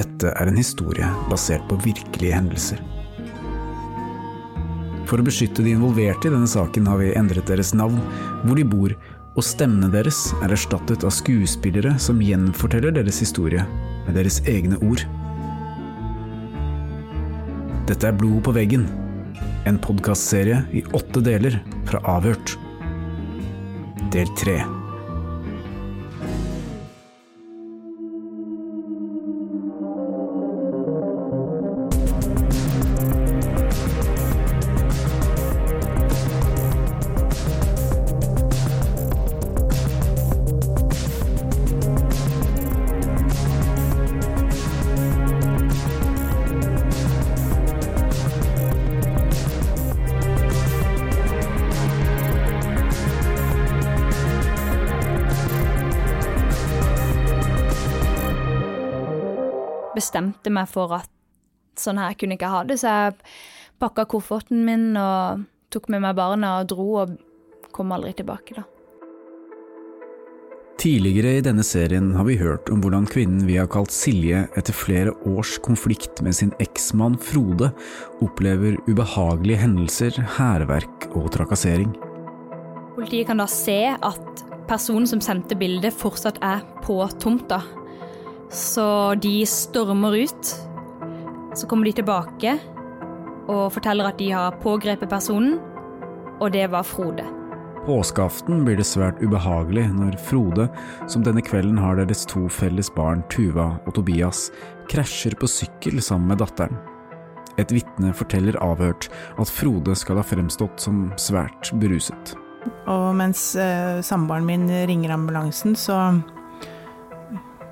Dette er en historie basert på virkelige hendelser. For å beskytte de involverte i denne saken har vi endret deres navn, hvor de bor, og stemmene deres er erstattet av skuespillere som gjenforteller deres historie med deres egne ord. Dette er Blod på veggen, en podkastserie i åtte deler fra Avhørt. Del tre. Bestemte meg for at sånn her kunne jeg ikke ha det, så jeg pakka kofferten min og tok med meg barna og dro og kom aldri tilbake, da. Tidligere i denne serien har vi hørt om hvordan kvinnen vi har kalt Silje etter flere års konflikt med sin eksmann Frode, opplever ubehagelige hendelser, hærverk og trakassering. Politiet kan da se at personen som sendte bildet, fortsatt er på tomta. Så de stormer ut. Så kommer de tilbake og forteller at de har pågrepet personen, og det var Frode. Påskeaften blir det svært ubehagelig når Frode, som denne kvelden har deres to felles barn Tuva og Tobias, krasjer på sykkel sammen med datteren. Et vitne forteller avhørt at Frode skal ha fremstått som svært beruset. Og mens eh, samboeren min ringer ambulansen, så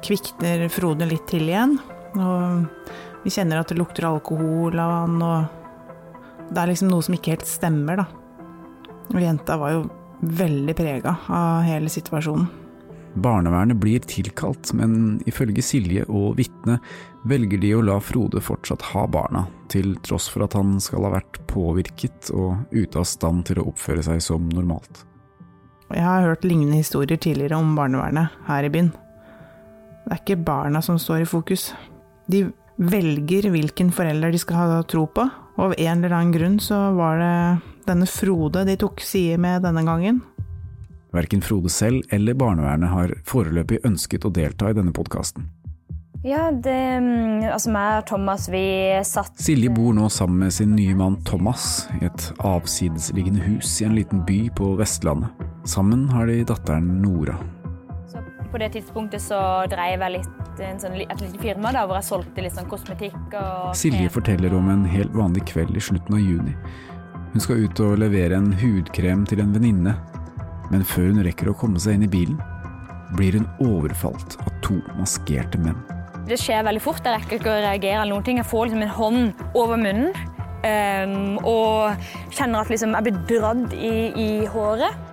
kvikner Frode litt til igjen. Og vi kjenner at det lukter alkohol av han, og det er liksom noe som ikke helt stemmer, da. Og jenta var jo veldig prega av hele situasjonen. Barnevernet blir tilkalt, men ifølge Silje og vitnet velger de å la Frode fortsatt ha barna, til tross for at han skal ha vært påvirket og ute av stand til å oppføre seg som normalt. Jeg har hørt lignende historier tidligere om barnevernet her i byen. Det er ikke barna som står i fokus. De velger hvilken forelder de skal ha tro på, og av en eller annen grunn så var det denne Frode de tok side med denne gangen. Verken Frode selv eller barnevernet har foreløpig ønsket å delta i denne podkasten. Ja, det Altså, meg og Thomas, vi satt Silje bor nå sammen med sin nye mann Thomas i et avsidesliggende hus i en liten by på Vestlandet. Sammen har de datteren Nora. På det tidspunktet så dreiv jeg litt en sånn, et lite firma da, hvor jeg solgte litt sånn kosmetikk og Silje forteller om en helt vanlig kveld i slutten av juni. Hun skal ut og levere en hudkrem til en venninne, men før hun rekker å komme seg inn i bilen, blir hun overfalt av to maskerte menn. Det skjer veldig fort. Jeg rekker ikke å reagere eller noen ting. Jeg får liksom en hånd over munnen um, og kjenner at liksom jeg blir dradd i, i, håret.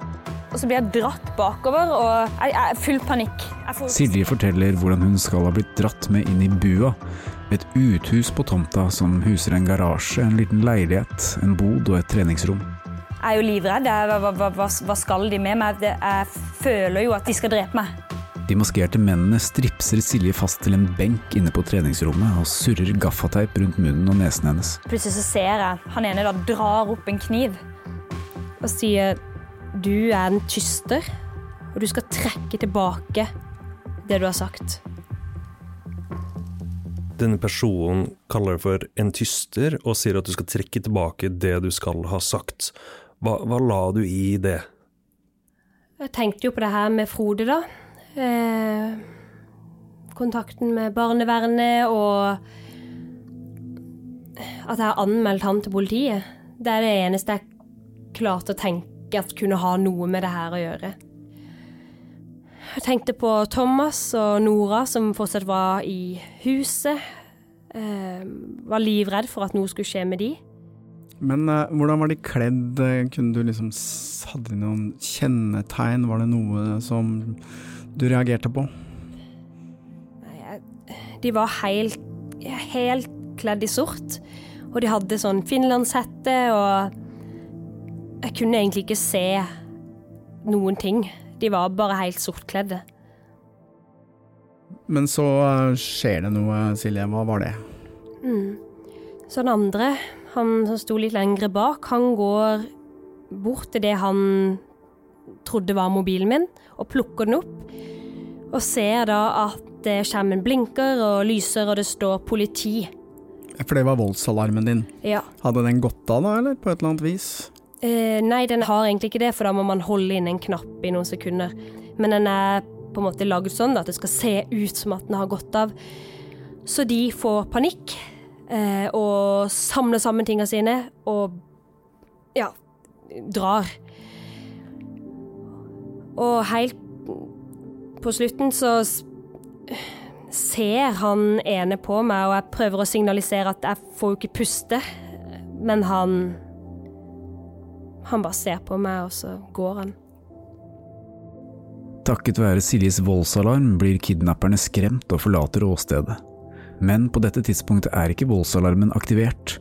Og så blir jeg dratt bakover, og jeg, jeg full panikk. Får... Silje forteller hvordan hun skal ha blitt dratt med inn i bua. Et uthus på tomta som huser en garasje, en liten leilighet, en bod og et treningsrom. Jeg er jo livredd. Hva, hva, hva, hva skal de med meg? Jeg føler jo at de skal drepe meg. De maskerte mennene stripser Silje fast til en benk inne på treningsrommet og surrer gaffateip rundt munnen og nesen hennes. Plutselig så ser jeg han ene da drar opp en kniv og sier du er en tyster, og du skal trekke tilbake det du har sagt. Denne personen kaller deg for en tyster og sier at du skal trekke tilbake det du skal ha sagt. Hva, hva la du i det? Jeg tenkte jo på det her med Frode, da. Eh, kontakten med barnevernet og at jeg har anmeldt han til politiet. Det er det eneste jeg klarte å tenke at kunne ha noe med det her å gjøre. Jeg tenkte på Thomas og Nora som fortsatt var i huset. Eh, var livredd for at noe skulle skje med de. Men eh, hvordan var de kledd? Kunne du liksom Hadde de noen kjennetegn? Var det noe som du reagerte på? Nei, jeg- De var helt, helt kledd i sort. Og de hadde sånn finlandshette, og jeg kunne egentlig ikke se noen ting. De var bare helt sortkledde. Men så eh, skjer det noe, Silje. Hva var det? Mm. Så den andre, han som sto litt lengre bak, han går bort til det han trodde var mobilen min, og plukker den opp. Og ser da at skjermen blinker og lyser, og det står 'politi'. For det var voldsalarmen din. Ja. Hadde den gått av da, eller? På et eller annet vis? Eh, nei, den har egentlig ikke det, for da må man holde inn en knapp i noen sekunder. Men den er på en måte lagd sånn at det skal se ut som at den har gått av. Så de får panikk eh, og samler sammen tingene sine og ja, drar. Og helt på slutten så ser han ene på meg, og jeg prøver å signalisere at jeg får jo ikke puste, men han han bare ser på meg, og så går han. Takket være Siljes voldsalarm blir kidnapperne skremt og forlater åstedet. Men på dette tidspunktet er ikke voldsalarmen aktivert,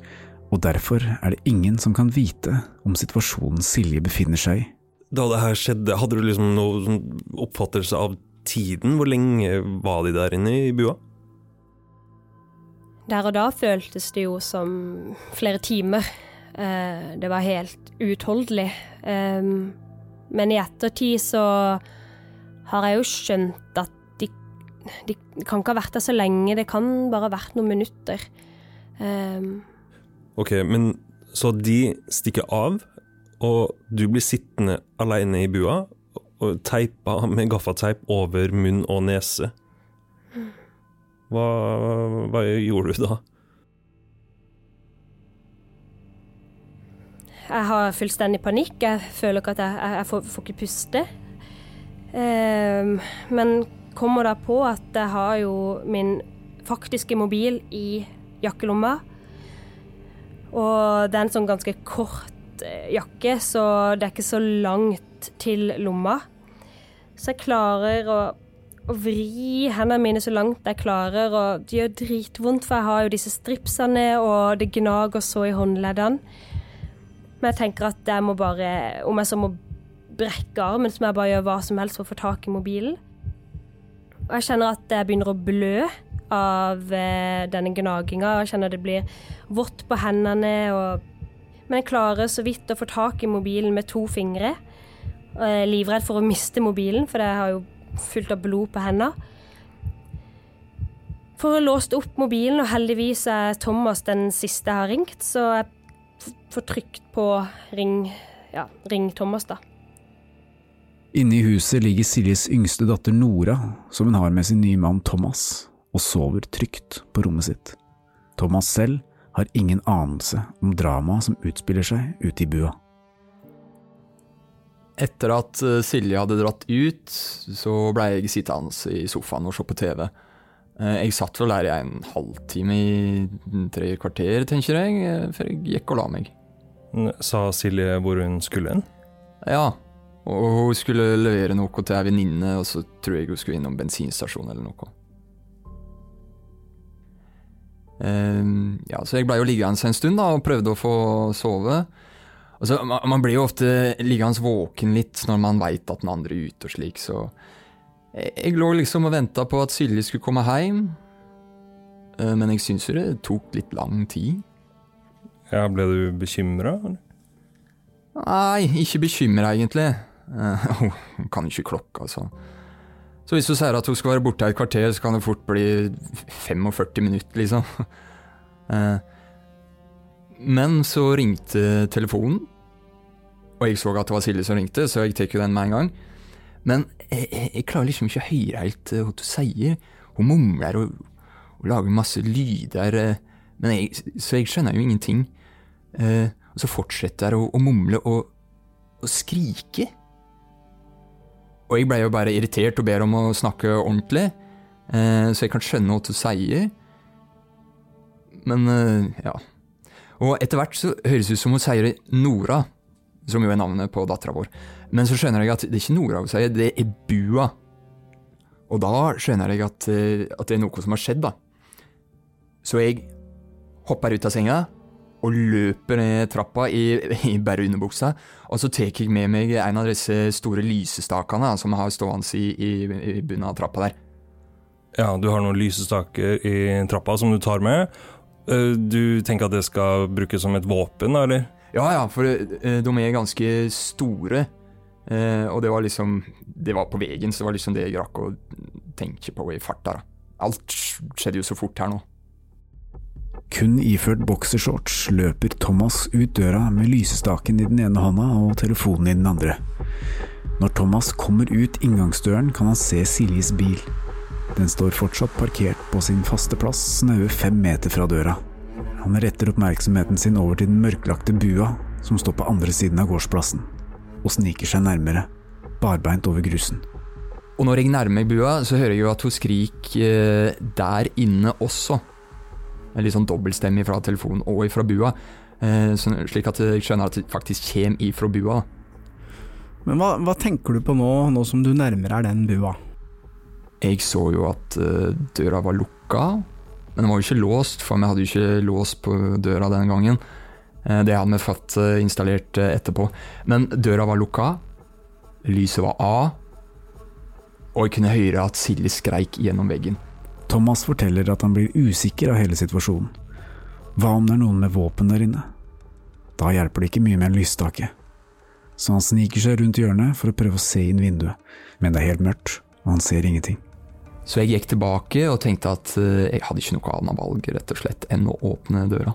og derfor er det ingen som kan vite om situasjonen Silje befinner seg i. Da det her skjedde, hadde du liksom noe sånn oppfattelse av tiden? Hvor lenge var de der inne i bua? Der og da føltes det jo som flere timer. Eh, det var helt uutholdelig. Men i ettertid så har jeg jo skjønt at de, de kan ikke ha vært der så lenge, det kan bare ha vært noen minutter. Ok, men så de stikker av, og du blir sittende alene i bua og teipa med gaffateip over munn og nese. Hva, hva gjorde du da? Jeg har fullstendig panikk. Jeg føler ikke at jeg, jeg, jeg får, får ikke puste. Ehm, men kommer da på at jeg har jo min faktiske mobil i jakkelomma. Og det er en sånn ganske kort eh, jakke, så det er ikke så langt til lomma. Så jeg klarer å, å vri hendene mine så langt jeg klarer, og det gjør dritvondt, for jeg har jo disse stripsene, og det gnager så i håndleddene. Men jeg tenker at jeg må bare, om jeg så må brekke armen, så må jeg bare gjøre hva som helst for å få tak i mobilen. Og jeg kjenner at jeg begynner å blø av eh, denne gnaginga. Jeg kjenner det blir vått på hendene. Og... Men jeg klarer så vidt å få tak i mobilen med to fingre. Og jeg er livredd for å miste mobilen, for jeg har jo fullt av blod på hendene. For å låst opp mobilen, og heldigvis er Thomas den siste jeg har ringt, så jeg f- får trykt på ring, ja, ring Thomas, da. Inne i huset ligger Siljes yngste datter Nora, som hun har med sin nye mann Thomas, og sover trygt på rommet sitt. Thomas selv har ingen anelse om dramaet som utspiller seg ute i bua. Etter at eh, Silje hadde dratt ut, så ble jeg sittende i sofaen og se på TV. Eh, Jeg satt vel der i en halvtime i tre kvarter, tenker jeg, eh, før jeg gikk og la meg. Sa Silje hvor hun skulle hen? Ja, og hun skulle levere noe til ei venninne, og så tror jeg hun skulle innom bensinstasjon eller noe. Eh, ja, så jeg blei jo liggende en stund da, og prøvde å få sove. Altså, man, blir jo ofte liggende våken litt når man veit at den andre er ute og slik, så jeg, lå liksom og venta på at Silje skulle komme hjem. Eh, men jeg syns jo det tok litt lang tid. Ja, ble du bekymra? Nei, ikke bekymra egentlig. Hun Hun kan ikke klokka, altså. Så hvis du sier at hun skal være borte et kvarter, så kan det fort bli 45 minutter, liksom. Uh, Men så ringte telefonen, og jeg så at det var Silje som ringte, så jeg tar jo den med en gang. Men jeg, jeg, jeg klarer liksom ikke å høre helt eh, hva hun sier. Hun mumler og, og lager masse lyder, eh, men jeg, så jeg skjønner jo ingenting. Eh, og så fortsetter hun å, å mumle og, og skrike. Og jeg ble jo bare irritert og ber om å snakke ordentlig, eh, så jeg kan skjønne hva hun sier. Men eh, ja. Og etter hvert så høres det ut som hun sier Nora, som jo er navnet på dattera vår. Men så skjønner jeg at det er ikke Nora hun sier, det er Bua. Og da skjønner jeg at, eh, at det er noe som har skjedd, da. Så jeg hopper ut av senga og løper ned trappa i, i bare underbuksa. Og så tar jeg med meg en av disse store lysestakene som har stående i, i, i bunnen av trappa der. Ja, du har noen lysestaker i trappa som du tar med. Eh, Du tenker at det skal brukes som et våpen, da, eller? Ja ja, for eh, de er ganske store. Eh, og det var liksom Det var på veien, så det var liksom det jeg rakk å tenke på i farta. Alt skjedde jo så fort her nå. Kun iført boksershorts løper Thomas ut døra med lysestaken i den ene hånda og telefonen i den andre. Når Thomas kommer ut inngangsdøren, kan han se Siljes bil. Den står fortsatt parkert på sin faste plass snaue fem meter fra døra. Han retter oppmerksomheten sin over til den mørklagte bua som står på andre siden av gårdsplassen, og sniker seg nærmere, barbeint over grusen. Og når jeg nærmer meg bua, så hører jeg jo at hun skriker eh, der inne også. Litt sånn dobbeltstemme fra telefonen og fra bua. Eh, slik at jeg skjønner at det faktisk kommer ifra bua. Men hva, hva tenker du på nå, nå som du nærmer deg den bua? Jeg så jo at eh, døra var lukka, men den var jo ikke låst, for vi hadde jo ikke lås på døra den gangen. Eh, det hadde vi fått installert etterpå. Men døra var lukka, lyset var av, og jeg kunne høre at Silje skreik gjennom veggen. Thomas forteller at han blir usikker av hele situasjonen. Hva om det er noen med våpen der inne? Da hjelper det ikke mye med en lysstake. Så han sniker seg rundt hjørnet for å prøve å se inn vinduet, men det er helt mørkt, og han ser ingenting. Så jeg gikk tilbake og tenkte at eh, jeg hadde ikke noe annet valg rett og slett enn å åpne døra.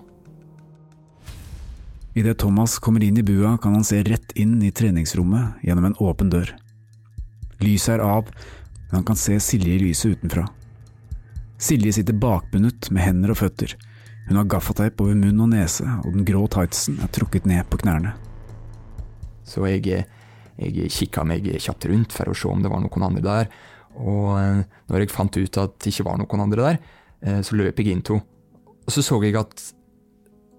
Idet Thomas kommer inn i bua, kan han se rett inn i treningsrommet gjennom en åpen dør. Lyset er av, men han kan se Silje i lyset utenfra. Silje sitter bakbundet med hender og føtter. Hun har gaffateip over munn og nese, og den grå tightsen er trukket ned på knærne. Så jeg, jeg kikka meg kjapt rundt for å se om det var noen andre der. Og eh, når jeg fant ut at det ikke var noen andre der, eh, så løp jeg inn til henne. Og så så jeg at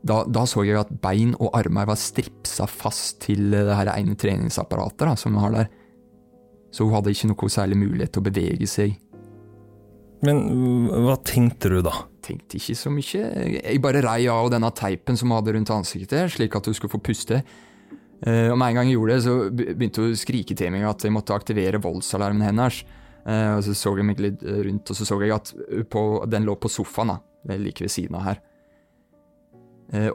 da, da så jeg at bein og armer var stripsa fast til det her ene treningsapparatet da, som hun har der. Så hun hadde ikke noe særlig mulighet til å bevege seg. Men hva tenkte du da? Tenkte ikke så mye. Jeg bare rei av denne teipen som hadde rundt ansiktet, slik at du skulle få puste. Eh, Og med en gang jeg gjorde det, så begynte hun å skrike til meg at jeg måtte aktivere voldsalarmen hennes. Eh, Og så så jeg meg litt eh, rundt, og så så jeg at den lå på sofaen, da, like ved siden av her.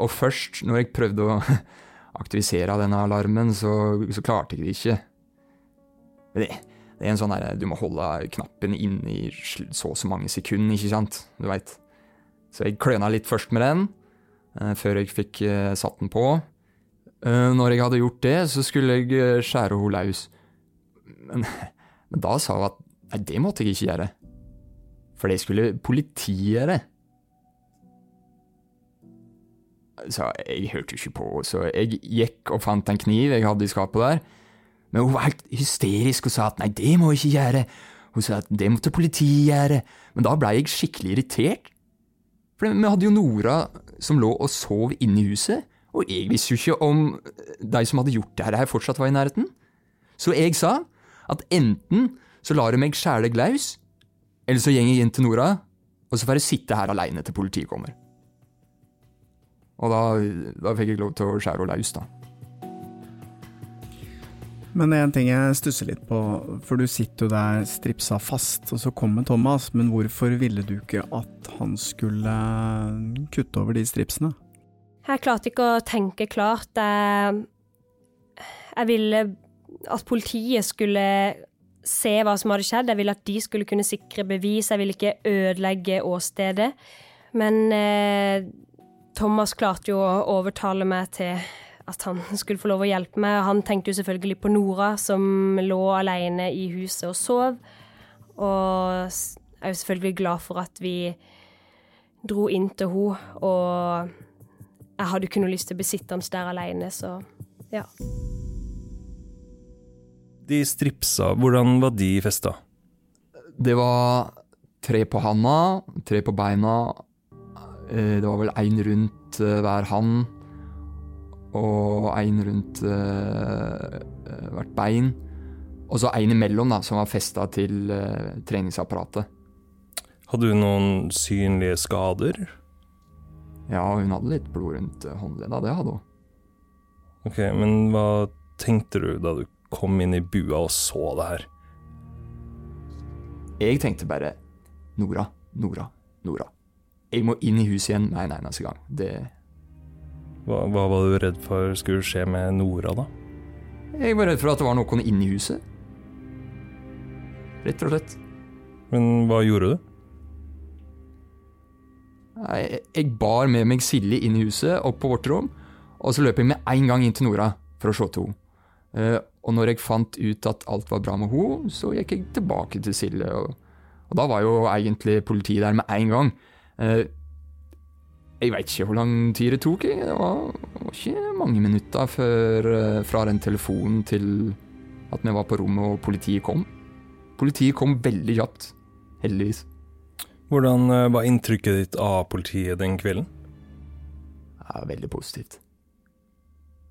Og først, når jeg prøvde å aktivisere denne alarmen, så, så klarte jeg det ikke. Det, det er en sånn der, Du må holde knappen inne i så og så mange sekunder, ikke sant? Du veit. Så jeg kløna litt først med den, eh, før jeg fikk eh, satt den på. Eh, når jeg hadde gjort det, så skulle jeg skjære henne løs. Men, men da sa hun at nei, det måtte jeg ikke gjøre. For det skulle politiet gjøre. Så jeg hørte ikke på, så jeg gikk og fant en kniv jeg hadde i skapet der. Men hun var helt hysterisk og sa at nei, det må jeg ikke gjøre. Hun sa at det måtte politiet gjøre. Men da blei jeg skikkelig irritert. For vi hadde jo Nora som lå og sov inne i huset, og jeg visste jo ikke om de som hadde gjort det her, fortsatt var i nærheten. Så jeg sa at enten så lar jeg meg skjære deg løs, eller så går jeg inn til Nora, og så får jeg sitte her aleine til politiet kommer. Og da, da fikk jeg lov til å skjære henne løs, da. Men en ting jeg stusser litt på, for du sitter jo der stripsa fast, og så kommer Thomas, men hvorfor ville du ikke at han skulle kutte over de stripsene? Jeg klarte ikke å tenke klart. Jeg, jeg ville at politiet skulle se hva som hadde skjedd. Jeg ville at de skulle kunne sikre bevis. Jeg ville ikke ødelegge åstedet. Men eh, Thomas klarte jo å overtale meg til at han skulle få lov å hjelpe meg. Han tenkte jo selvfølgelig på Nora, som lå alene i huset og sov. Og jeg er jo selvfølgelig glad for at vi dro inn til henne, og jeg hadde noe lyst til å besitte hans der alene, så ja. De stripsa, hvordan var de festa? Det var tre på handa, tre på beina. eh, Det var vel én rundt eh, hver hand. Og en rundt eh, hvert bein. Og så en imellom, da, som var festa til eh, treningsapparatet. Hadde hun noen synlige skader? Ja, hun hadde litt blod rundt eh, håndledda, det hadde hun. Ok, men hva tenkte du da du kom inn i bua og så det her? Jeg tenkte bare Nora, Nora, Nora. Jeg må inn i huset igjen med en eneste gang. Det Hva, hva var du redd for skulle skje med Nora, da? Jeg var redd for at det var noen inne i huset. Rett og slett. Men hva gjorde du? Jeg, jeg bar med meg Silje inn i huset, opp på vårt rom, og så løp jeg med en gang inn til Nora for å se til henne. Eh, og når jeg fant ut at alt var bra med henne, så gikk jeg tilbake til Silje. Og, og da var jo egentlig politiet der med en gang. Jeg veit ikke hvor lang tid det tok. jeg. Det var, var ikke mange minutter før, eh, fra den telefonen til at vi var på rommet og politiet kom. Politiet kom veldig kjapt, heldigvis. Hvordan eh, var inntrykket ditt av politiet den kvelden? Ja, veldig positivt.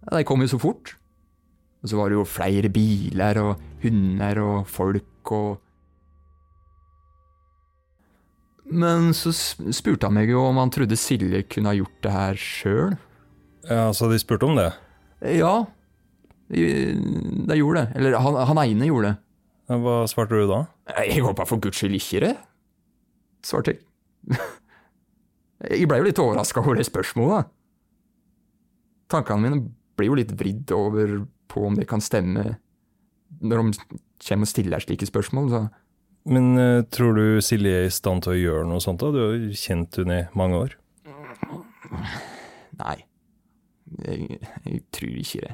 Ja, de kom jo så fort. Og så var det jo flere biler og hunder og folk og Men så spurte han meg jo om han trodde Silje kunne ha gjort det her sjøl. Ja, Så de spurte om det? Ja, de, de gjorde det. Eller han, han ene gjorde det. Hva svarte du da? Jeg håpa for guds skyld ikke det, svarte jeg. Jeg blei jo litt overraska over det spørsmålet. Tankene mine blir jo litt vridd over på om det kan stemme når de kommer og stiller slike spørsmål. Så. Men uh, tror du Silje er i stand til å gjøre noe sånt? da? Du har jo kjent hun i mange år. Nei, jeg, jeg tror ikke det.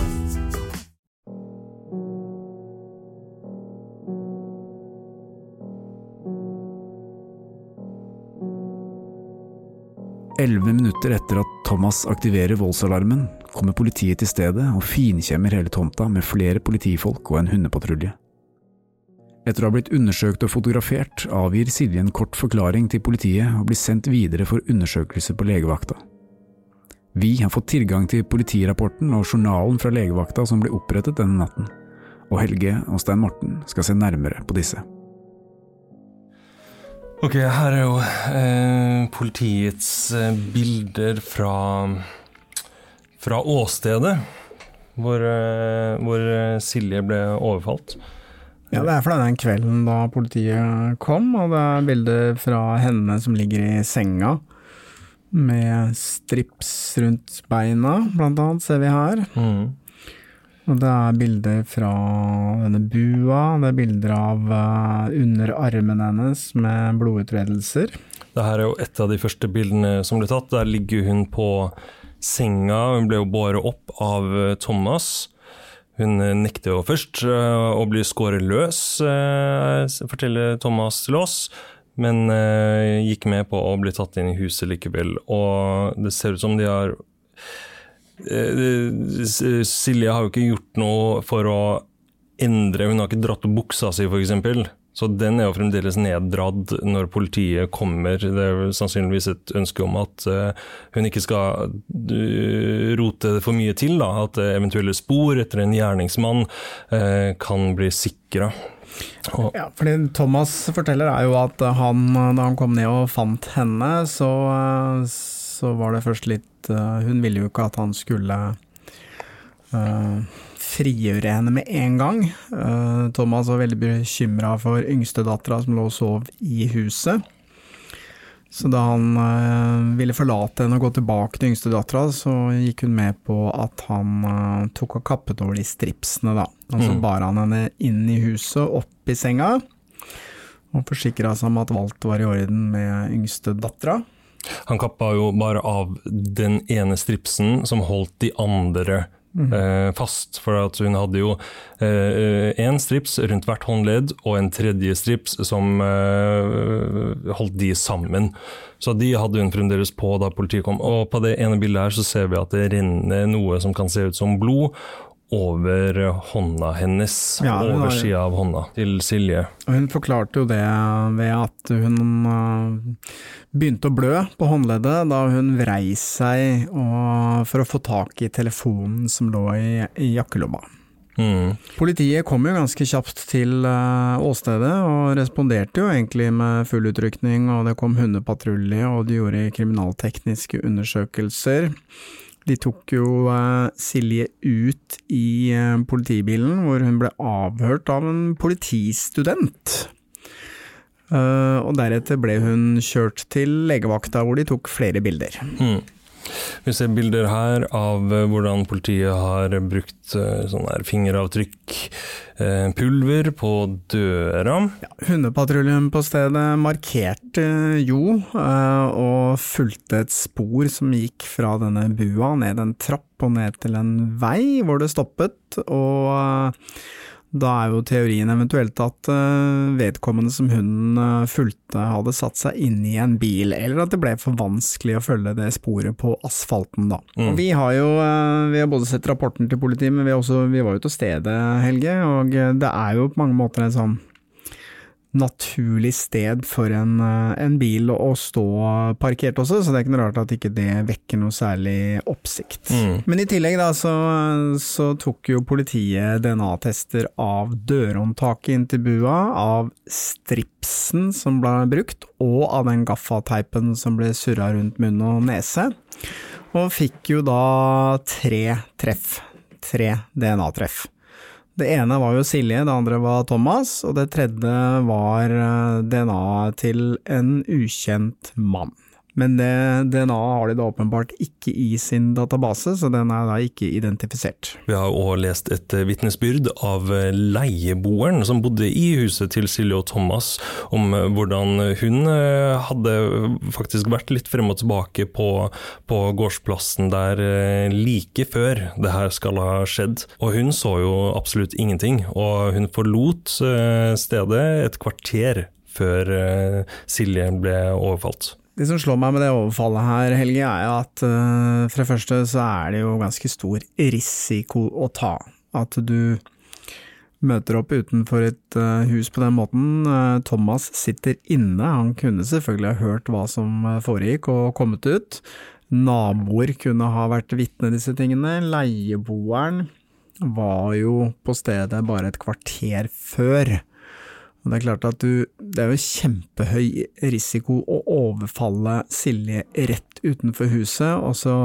Elleve minutter etter at Thomas aktiverer voldsalarmen, kommer politiet til stedet og finkjemmer hele tomta med flere politifolk og en hundepatrulje. Etter å ha blitt undersøkt og fotografert, avgir Silje en kort forklaring til politiet og blir sendt videre for undersøkelse på legevakta. Vi har fått tilgang til politirapporten og journalen fra legevakta som ble opprettet denne natten, og Helge og Stein Morten skal se nærmere på disse. Ok, her er jo eh, politiets eh, bilder fra, fra åstedet hvor, eh, hvor eh, Silje ble overfalt. Ja, det er fra den kvelden da politiet kom, og det er bilder fra henne som ligger i senga. Med strips rundt beina, blant annet, ser vi her. Mm. Det er bilder fra denne bua, det er bilder av underarmen under armen hennes med blodutredelser. Det her er jo et av de første bildene som ble tatt. Der ligger hun på senga. Hun ble jo båret opp av eh, Thomas. Hun eh, nekter jo først eh, å bli skåret løs, eh, forteller Thomas til oss. Men eh, gikk med på å bli tatt inn i huset likevel. Og det ser ut som de har eh, Silje har jo ikke gjort noe for å endre Hun har ikke dratt opp buksa si, f.eks. Så den er jo fremdeles neddratt når politiet kommer. Det er sannsynligvis et ønske om at eh, hun ikke skal eh, rote for mye til. Da. At eh, eventuelle spor etter en gjerningsmann eh, kan bli sikra. Ja, fordi Thomas forteller er jo at han, da han kom ned og fant henne, så, så var det først litt eh, Hun ville jo ikke at han skulle eh, frigjøre henne med en gang. Eh, Thomas var veldig bekymra for yngstedattera som lå og sov i huset. Så da han ville forlate henne og gå tilbake til yngstedattera, så gikk hun med på at han tok og kappet over de stripsene, da. Og så Mm. bar han henne inn i huset, opp i senga. og forsikra seg om at alt var i orden med yngste dattera. Han kappa jo bare av den ene stripsen som holdt de andre eh, fast. For hun hadde jo én strips rundt hvert håndledd, og en tredje strips som eh, holdt de sammen. Så de hadde hun fremdeles på da politiet kom. Og på det ene bildet her så ser vi at det renner noe som kan se ut som blod. Over hånda hennes, Ja, over sida av hånda til Silje. Hun forklarte jo det ved at hun øh, begynte å blø på håndleddet da hun vrei seg for å få tak i telefonen som lå i, i jakkelomma. Mm. Politiet kom jo ganske kjapt til øh, åstedet, og responderte jo egentlig med full utrykning, og det kom hundepatrulje, og de gjorde kriminaltekniske undersøkelser. De tok jo eh, Silje ut i eh, politibilen, hvor hun ble avhørt av en politistudent. Eh, og deretter ble hun kjørt til legevakta, hvor de tok flere bilder. Mm. Vi ser bilder her av eh, hvordan politiet har brukt eh, sånn fingeravtrykk, eh, pulver på døra. Ja, Hundepatruljen på stedet markerte jo, og fulgte et spor som gikk fra denne bua ned en trapp og ned til en vei hvor det stoppet, og da er jo teorien eventuelt at eh, vedkommende som hunden eh, fulgte hadde satt seg inn i en bil, eller at det ble for vanskelig å følge det sporet på asfalten da. Mm. Vi har jo eh, vi har både sett rapporten til politiet, men vi, også, vi var jo til stedet, Helge, og det er jo på mange måter en sånn naturlig sted for en, eh, en bil å, å stå parkert også, så det er ikke noe rart at ikke det vekker noe særlig oppsikt. Mm. Men i tillegg da, så, så tok jo politiet DNA-tester av dørhåndtaket inn til bua, av stripsen som ble brukt, og av den gaffateipen som ble surra rundt munn og nese, og fikk jo da tre treff. Tre DNA-treff. Det ene var jo Silje, det andre var Thomas, og det tredje var eh, DNA til en ukjent mann. Men DNA har de da åpenbart ikke i sin database, så den er da ikke identifisert. Vi har òg lest et eh, vitnesbyrd av eh, leieboeren som bodde i huset til Silje og Thomas, om eh, hvordan hun hadde faktisk vært litt frem og tilbake på, på gårdsplassen der like før det her skal ha skjedd. Og hun så jo absolutt ingenting, og hun forlot stedet et kvarter før Silje ble overfalt. Det som slår meg med det overfallet her, Helge, er at eh, for det første så er det jo ganske stor risiko å ta. At du møter opp utenfor et eh, hus på den måten. Eh, Thomas sitter inne, han kunne selvfølgelig ha hørt hva som foregikk og kommet ut. Naboer kunne ha vært vitne disse tingene. Leieboeren var jo på stedet bare et kvarter før. Og det er klart at du, det er jo kjempehøy risiko å overfalle Silje rett utenfor huset, og så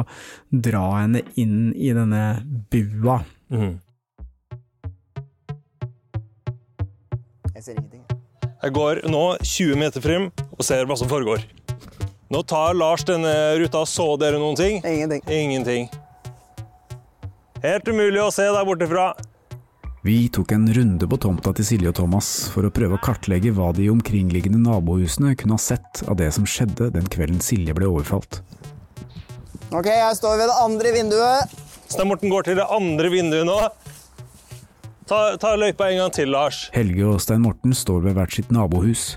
dra henne inn i denne bua. Mm. Jeg ser ingenting. Jeg går nå 20 meter frem og ser hva som foregår. Nå tar Lars denne ruta. Så dere noen ting? Ingenting. Ingenting. Helt umulig å se der borte fra. Vi tok en runde på tomta til Silje og Thomas for å prøve å kartlegge hva de omkringliggende nabohusene kunne ha sett av det som skjedde den kvelden Silje ble overfalt. Ok, jeg står ved det andre vinduet. Stein Morten går til det andre vinduet nå. Ta, ta løypa en gang til, Lars. Helge og Stein Morten står ved hvert sitt nabohus,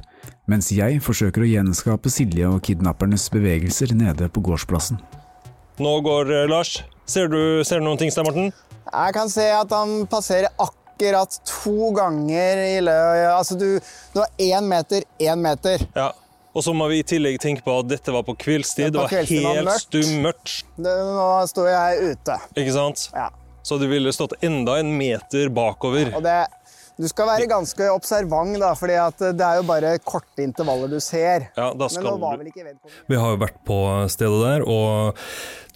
mens jeg forsøker å gjenskape Silje og kidnappernes bevegelser nede på gårdsplassen. Nå går eh, Lars. Ser du, ser du noen ting, Stein Morten? Jeg kan se at han passerer akkurat to ganger i løpet Altså, du, du har én meter, én meter. Ja. Og så må vi i tillegg tenke på at dette var på kveldstid. Det Det var helt mørkt. stummørkt. Nå sto jeg ute. Ikke sant? Ja. Så du ville stått enda en meter bakover. Og det, du skal være ganske observant, da, for det er jo bare korte intervaller du ser. Ja, da Men skal nå var vel ikke vedkommende Vi har jo vært på stedet der og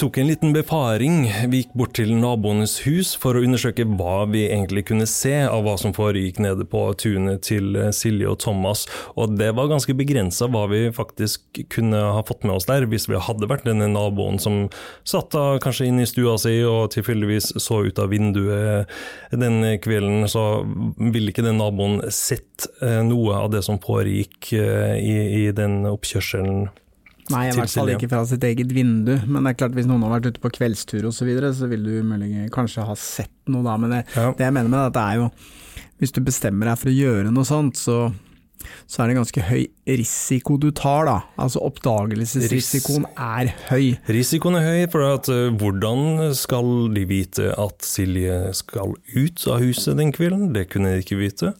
tok en liten befaring. Vi gikk bort til naboenes hus for å undersøke hva vi egentlig kunne se av hva som foregikk nede på tunet til Silje og Thomas, og det var ganske begrensa hva vi faktisk kunne ha fått med oss der, hvis vi hadde vært denne naboen som satt da kanskje inne i stua si og tilfeldigvis så ut av vinduet den kvelden, så ville ikke den naboen sett eh, noe av det som foregikk eh, i, i den oppkjørselen? Nei, i hvert fall ikke fra sitt eget vindu. Men det er klart hvis noen har vært ute på kveldstur osv., så, videre, så vil du mulig kanskje ha sett noe da. Men det, Ja. det jeg mener med det er jo Hvis du bestemmer deg for å gjøre noe sånt, så, så er det ganske høy risiko du tar, da. Altså oppdagelsesrisikoen er høy. Risikoen er høy, for at, eh, hvordan skal de vite at Silje skal ut av huset den kvelden? Det kunne de ikke vite.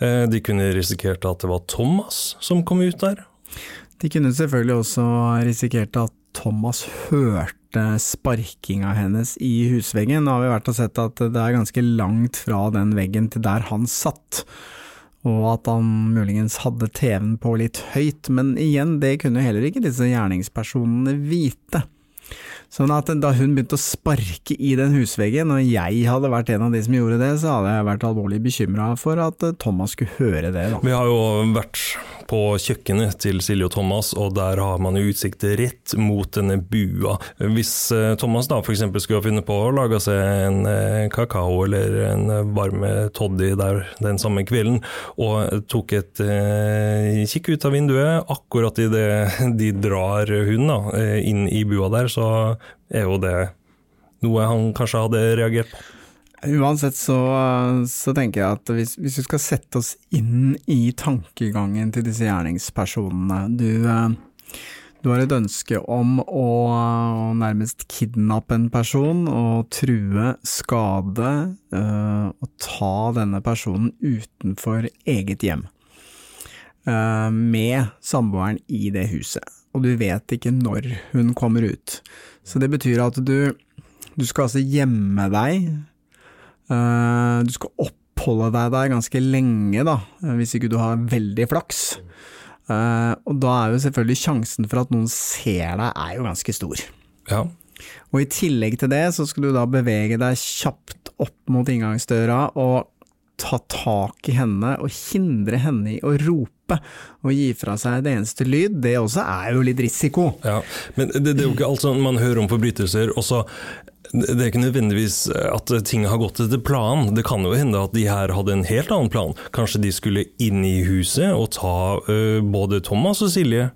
Eh, De kunne risikert at det var Thomas som kom ut der. De kunne selvfølgelig også risikert at Thomas hørte sparkinga hennes i husveggen. Nå har vi vært og sett at det er ganske langt fra den veggen til der han satt. Og at han muligens hadde TV-en på litt høyt, men igjen, det kunne heller ikke disse gjerningspersonene vite. Sånn at da hun begynte å sparke i den husveggen, og jeg hadde vært en av de som gjorde det, så hadde jeg vært alvorlig bekymra for at Thomas skulle høre det. Da. Vi har jo vært på kjøkkenet til Silje og Thomas, og der har man jo utsikt rett mot denne bua. Hvis eh, Thomas da f.eks. skulle ha funnet på å lage seg en eh, kakao eller en varm toddy der den samme kvelden, og tok et eh, kikk ut av vinduet akkurat idet de drar hunden da, eh, inn i bua der, så er jo det noe han kanskje hadde reagert på. Uansett så, så tenker jeg at hvis, hvis vi skal sette oss inn i tankegangen til disse gjerningspersonene Du, eh, du har et ønske om å, å nærmest kidnappe en person og true, skade eh, og ta denne personen utenfor eget hjem. eh, med samboeren i det huset, og du vet ikke når hun kommer ut. Så det betyr at du, du skal altså gjemme deg du skal oppholde deg der ganske lenge, da, eh, hvis ikke du har veldig flaks. Eh, og da er jo selvfølgelig sjansen for at noen ser deg, er jo ganske stor. Ja, Og i tillegg til det, så skal du da bevege deg kjapt opp mot inngangsdøra og ta tak i henne og hindre henne i å rope og gi fra seg det eneste lyd. Det også er jo litt risiko. Ja, men det, det er jo ikke alt sånn man hører om forbrytelser, og så det er ikke nødvendigvis at ting har gått etter planen. Det kan jo hende at de her hadde en helt annen plan. Kanskje de skulle inn i huset og ta uh, både Thomas og Silje.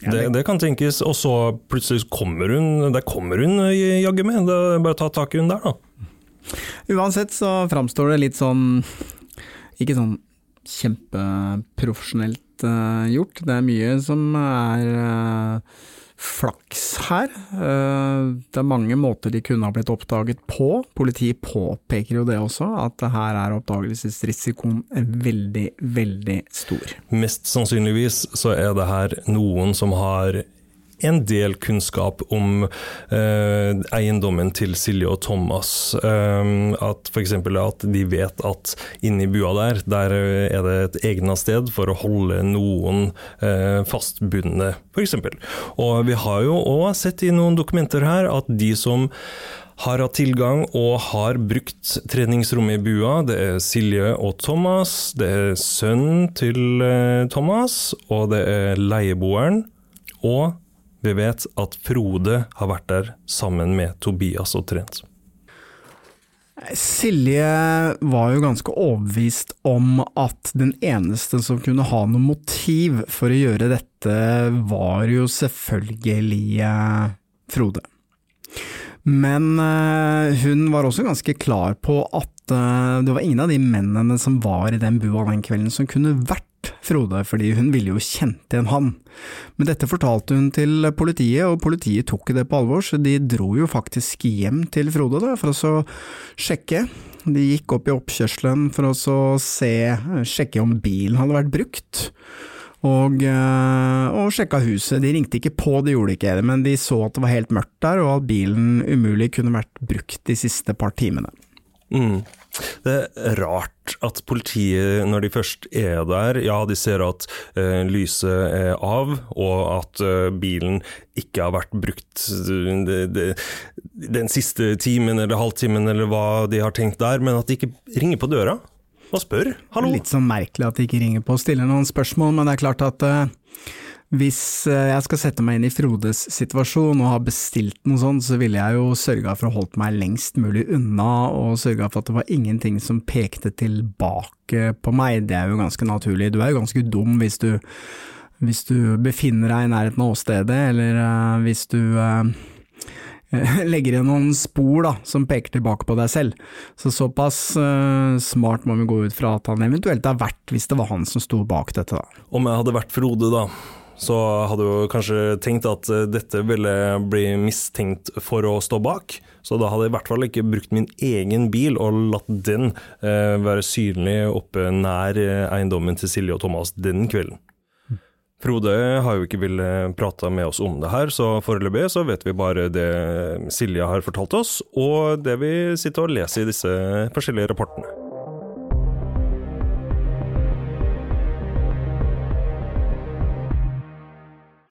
Det, det kan tenkes, og så plutselig kommer hun Der kommer hun ø, jaggu meg. Det er Bare ta tak i hun der, da. Uansett så framstår det litt sånn Ikke sånn kjempeprofesjonelt uh, gjort. Det er mye som er eh, flaks her. Eh, det er mange måter de kunne ha blitt oppdaget på. Politiet påpeker jo det også, at her er oppdagelsesrisikoen veldig, veldig stor. Mest sannsynligvis så er det her noen som har en del kunnskap om eh, eiendommen til Silje og Thomas. Eh, at F.eks. at de vet at inni bua der, der er det et egna sted for å holde noen eh, fastbundne, f.eks. Og vi har jo òg sett i noen dokumenter her at de som har hatt tilgang og har brukt treningsrommet i bua. Det er Silje og Thomas, det er sønnen til eh, Thomas, og det er leieboeren. Og vi vet at Frode har vært der sammen med Tobias og trent. Silje var jo ganske overbevist om at den eneste som kunne ha noe motiv for å gjøre dette, var jo selvfølgelig eh, Frode. Men eh, hun var også ganske klar på at eh, det var ingen av de mennene som var i den bua den kvelden som kunne vært Frode, fordi hun ville jo kjent igjen han. Men dette fortalte hun til politiet, og politiet tok det på alvor, så de dro jo faktisk hjem til Frode da, for å sjekke. De gikk opp i oppkjørselen for å se, sjekke om bilen hadde vært brukt. Og, eh, og sjekka huset. De ringte ikke på, de gjorde ikke det, men de så at det var helt mørkt der, og at bilen umulig kunne vært brukt de siste par timene. Mm. Det er rart at politiet, når de først er der, ja, de ser at eh, lyset er av, og at eh, bilen ikke har vært brukt de, det, det, den siste timen eller halvtimen eller hva de har tenkt der, men at de ikke ringer på døra og spør. Hallo? Litt sånn merkelig at de ikke ringer på og stiller noen spørsmål, men det er klart at eh, hvis eh, jeg skal sette meg inn i Frodes situasjon og har bestilt noe sånt, så ville jeg jo sørga for å holde meg lengst mulig unna, og sørga for at det var ingenting som pekte tilbake på meg. Det er jo ganske naturlig. Du er jo ganske dum hvis du, hvis du befinner deg i nærheten av åstedet, eller uh, hvis du uh, legger igjen noen spor da, som peker tilbake på deg selv. Så såpass uh, smart må vi gå ut fra at han eventuelt har vært, hvis det var han som sto bak dette. da. Om jeg hadde vært Frode, da, så hadde jo kanskje tenkt at eh, dette ville bli mistenkt for å stå bak. Så da hadde jeg i hvert fall ikke brukt min egen bil og latt den eh, være synlig oppe nær eh, eiendommen til Silje og Thomas den kvelden. Frode har jo ikke villet prate med oss om det her, så foreløpig så vet vi bare det Silje har fortalt oss, og det vi sitter og leser i disse forskjellige rapportene.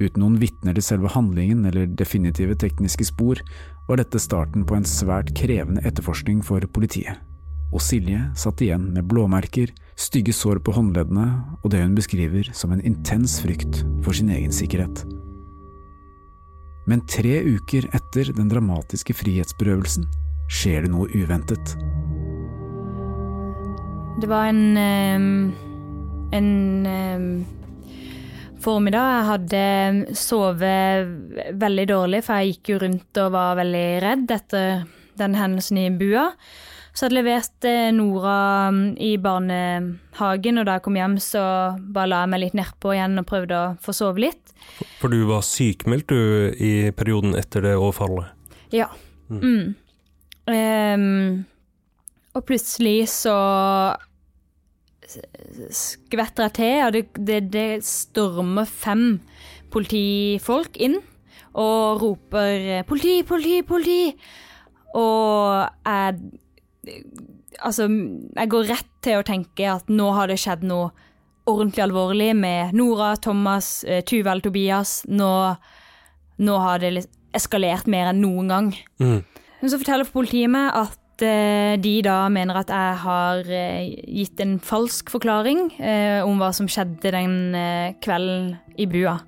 Uten noen vitner til selve handlingen eller definitive tekniske spor, var dette starten på en svært krevende etterforskning for politiet. Og Silje satt igjen med blåmerker, stygge sår på håndleddene og det hun beskriver som en intens frykt for sin egen sikkerhet. Men tre uker etter den dramatiske frihetsberøvelsen skjer det noe uventet. Det var en ehm, en ehm, formiddag. Jeg hadde sovet veldig dårlig, for jeg gikk jo rundt og var veldig redd etter den hendelsen i bua. Så jeg hadde levert eh, Nora mm, i barnehagen, og da jeg kom hjem, så bare la jeg meg litt nedpå igjen og prøvde å få sove litt. For du var sykmeldt du i perioden etter det overfallet? Ja. Mm. Ehm, og plutselig så skvetter jeg til, og det, det, det stormer fem politifolk inn og roper 'politi, politi, politi'. Og jeg Altså, jeg går rett til å tenke at nå har det skjedd noe ordentlig alvorlig med Nora, Thomas, eh, Tuvel, Tobias. Nå, nå har det eskalert mer enn noen gang. Mm. Men så forteller politiet meg at eh, de da mener at jeg har eh, gitt en falsk forklaring eh, om hva som skjedde den kvelden i bua.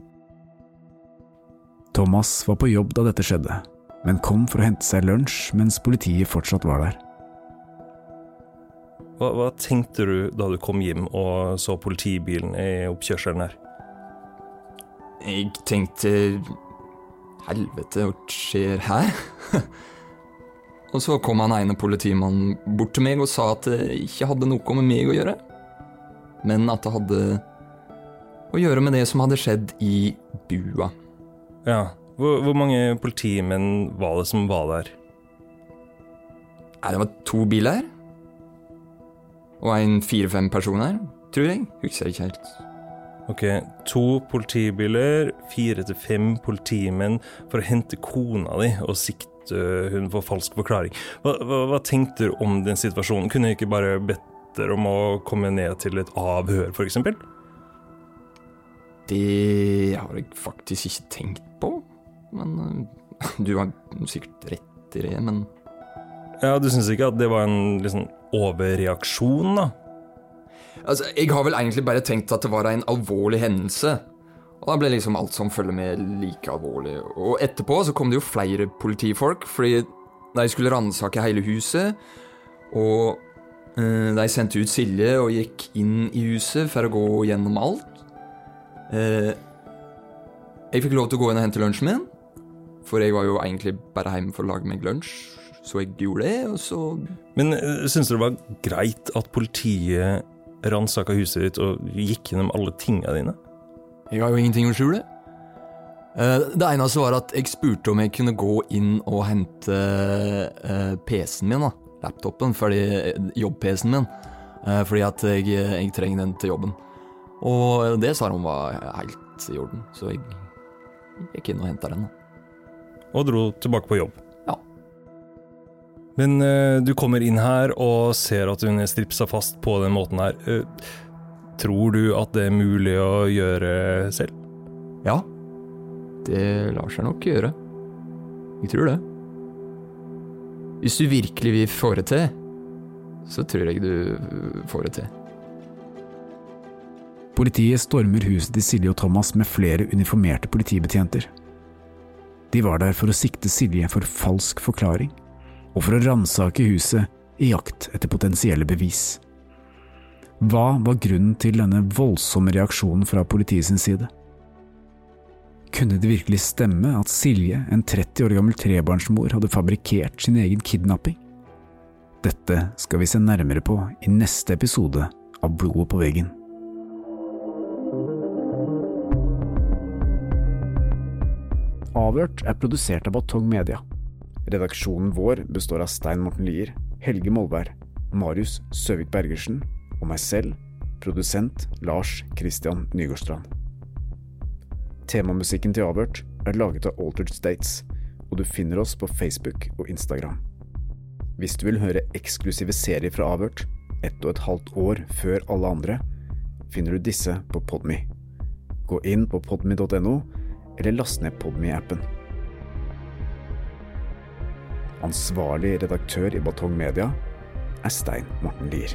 Thomas var på jobb da dette skjedde, men kom for å hente seg lunsj mens politiet fortsatt var der. Hva, hva tenkte du da du kom hjem og så politibilen i oppkjørselen her? Jeg tenkte Helvete, hva skjer her? og så kom han ene politimannen bort til meg og sa at det ikke hadde noe med meg å gjøre, men at det hadde å gjøre med det som hadde skjedd i bua. Ja, hvor, hvor mange politimenn var det som var der? Nei, det var to biler. Og en fire-fem personer, tror jeg. Husker ikke helt. Ok, to politibiler, fire til fem politimenn for å hente kona di og sikte hun får falsk forklaring. Hva, hva, hva tenkte du om den situasjonen? Kunne jeg ikke bare bedt dere om å komme ned til et avhør, f.eks.? Det har jeg faktisk ikke tenkt på. Men øh, du har sikkert rett i det, men Ja, Du syns ikke at det var en liksom, overreaksjon, da? Altså, Jeg har vel egentlig bare tenkt at det var en alvorlig hendelse. Og da ble liksom alt som følger med, like alvorlig. Og etterpå så kom det jo flere politifolk, fordi de skulle ransake hele huset. Og eh, de sendte ut Silje og gikk inn i huset for å gå gjennom alt. Eh, jeg fikk lov til å gå inn og hente lunsjen min, for jeg var jo egentlig bare hjemme for å lage meg lunsj. Så jeg gjorde det, og så Men uh, syns du det var greit at politiet ransaka huset ditt og gikk gjennom alle tinga dine? Jeg har jo ingenting å skjule. Eh, Det eneste var at jeg spurte om jeg kunne gå inn og hente eh, PC-en min, da. Laptopen, fordi jobb-PC-en min. Eh, Fordi at jeg, jeg trenger den til jobben. Og det sa hun var helt i orden, så jeg gikk inn og henta den. Og dro tilbake på jobb. Ja. Men eh, du kommer inn her og ser at hun er stripsa fast på den måten her. Eh, tror du at det er mulig å gjøre selv? Ja, det lar seg nok gjøre. Jeg tror det. Hvis du virkelig vil få det til, så tror jeg du får det til. Politiet stormer huset til Silje og Thomas med flere uniformerte politibetjenter. De var der for å sikte Silje for falsk forklaring, og for å ransake huset i jakt etter potensielle bevis. Hva var grunnen til denne voldsomme reaksjonen fra politiet sin side? Kunne det virkelig stemme at Silje, en 30 år gammel trebarnsmor, hadde fabrikkert sin egen kidnapping? Dette skal vi se nærmere på i neste episode av Blodet på veggen. Avhørt er produsert av Batong Media. Redaksjonen vår består av Stein Morten Lier, Helge Molvær, Marius Søvik Bergersen og meg selv, produsent Lars Christian Nygårdstrand. Temamusikken til Avhørt er laget av Altered States, og du finner oss på Facebook og Instagram. Hvis du vil høre eksklusive serier fra Avhørt, ett og et halvt år før alle andre, finner du disse på Podme. Gå inn på podme.no, eller last ned Podme-appen. Ansvarlig redaktør i Batong Media er Stein Morten Lier.